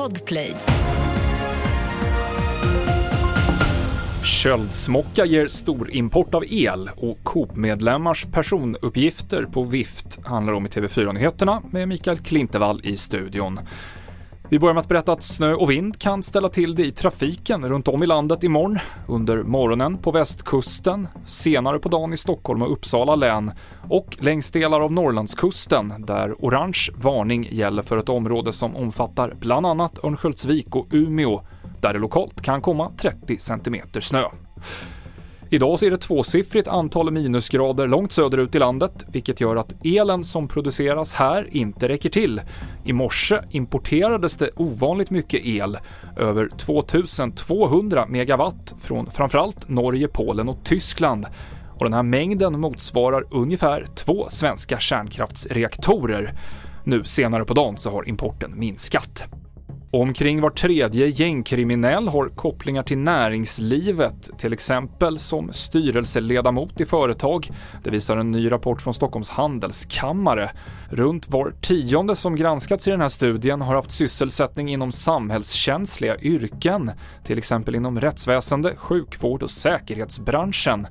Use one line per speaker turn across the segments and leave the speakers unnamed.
Podplay.
Köldsmocka ger stor import av el och Coop-medlemmars personuppgifter på vift handlar om i TV4-nyheterna med Mikael Klintevall i studion. Vi börjar med att berätta att snö och vind kan ställa till det i trafiken runt om i landet imorgon. Under morgonen på västkusten, senare på dagen i Stockholm och Uppsala län och längs delar av Norrlandskusten där orange varning gäller för ett område som omfattar bland annat Örnsköldsvik och Umeå där det lokalt kan komma 30 cm snö. Idag så är det tvåsiffrigt antal minusgrader långt söderut i landet, vilket gör att elen som produceras här inte räcker till. I morse importerades det ovanligt mycket el, över 2200 megawatt från framförallt Norge, Polen och Tyskland. Och den här mängden motsvarar ungefär två svenska kärnkraftsreaktorer. Nu senare på dagen så har importen minskat. Omkring var tredje gängkriminell har kopplingar till näringslivet, till exempel som styrelseledamot i företag. Det visar en ny rapport från Stockholms handelskammare. Runt var tionde som granskats i den här studien har haft sysselsättning inom samhällskänsliga yrken, till exempel inom rättsväsende, sjukvård och säkerhetsbranschen.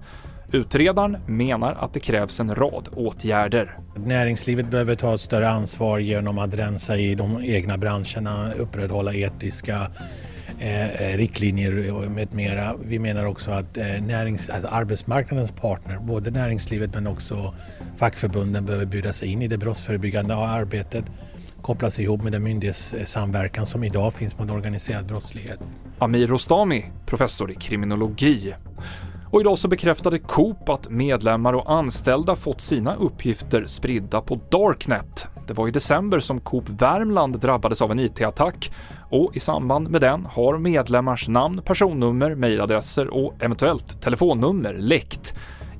Utredaren menar att det krävs en rad åtgärder.
Näringslivet behöver ta ett större ansvar genom att rensa i de egna branscherna, upprätthålla etiska eh, riktlinjer med mera. Vi menar också att eh, närings, alltså arbetsmarknadens partner, både näringslivet men också fackförbunden behöver bjuda sig in i det brottsförebyggande arbetet kopplas ihop med den myndighetssamverkan som idag finns mot organiserad brottslighet.
Amir Rostami, professor i kriminologi. Och idag så bekräftade Coop att medlemmar och anställda fått sina uppgifter spridda på Darknet. Det var i december som Coop Värmland drabbades av en IT-attack och i samband med den har medlemmars namn, personnummer, mejladresser och eventuellt telefonnummer läckt.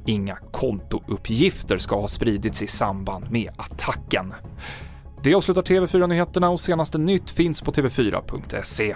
Inga kontouppgifter ska ha spridits i samband med attacken. Det avslutar TV4-nyheterna och senaste nytt finns på tv4.se.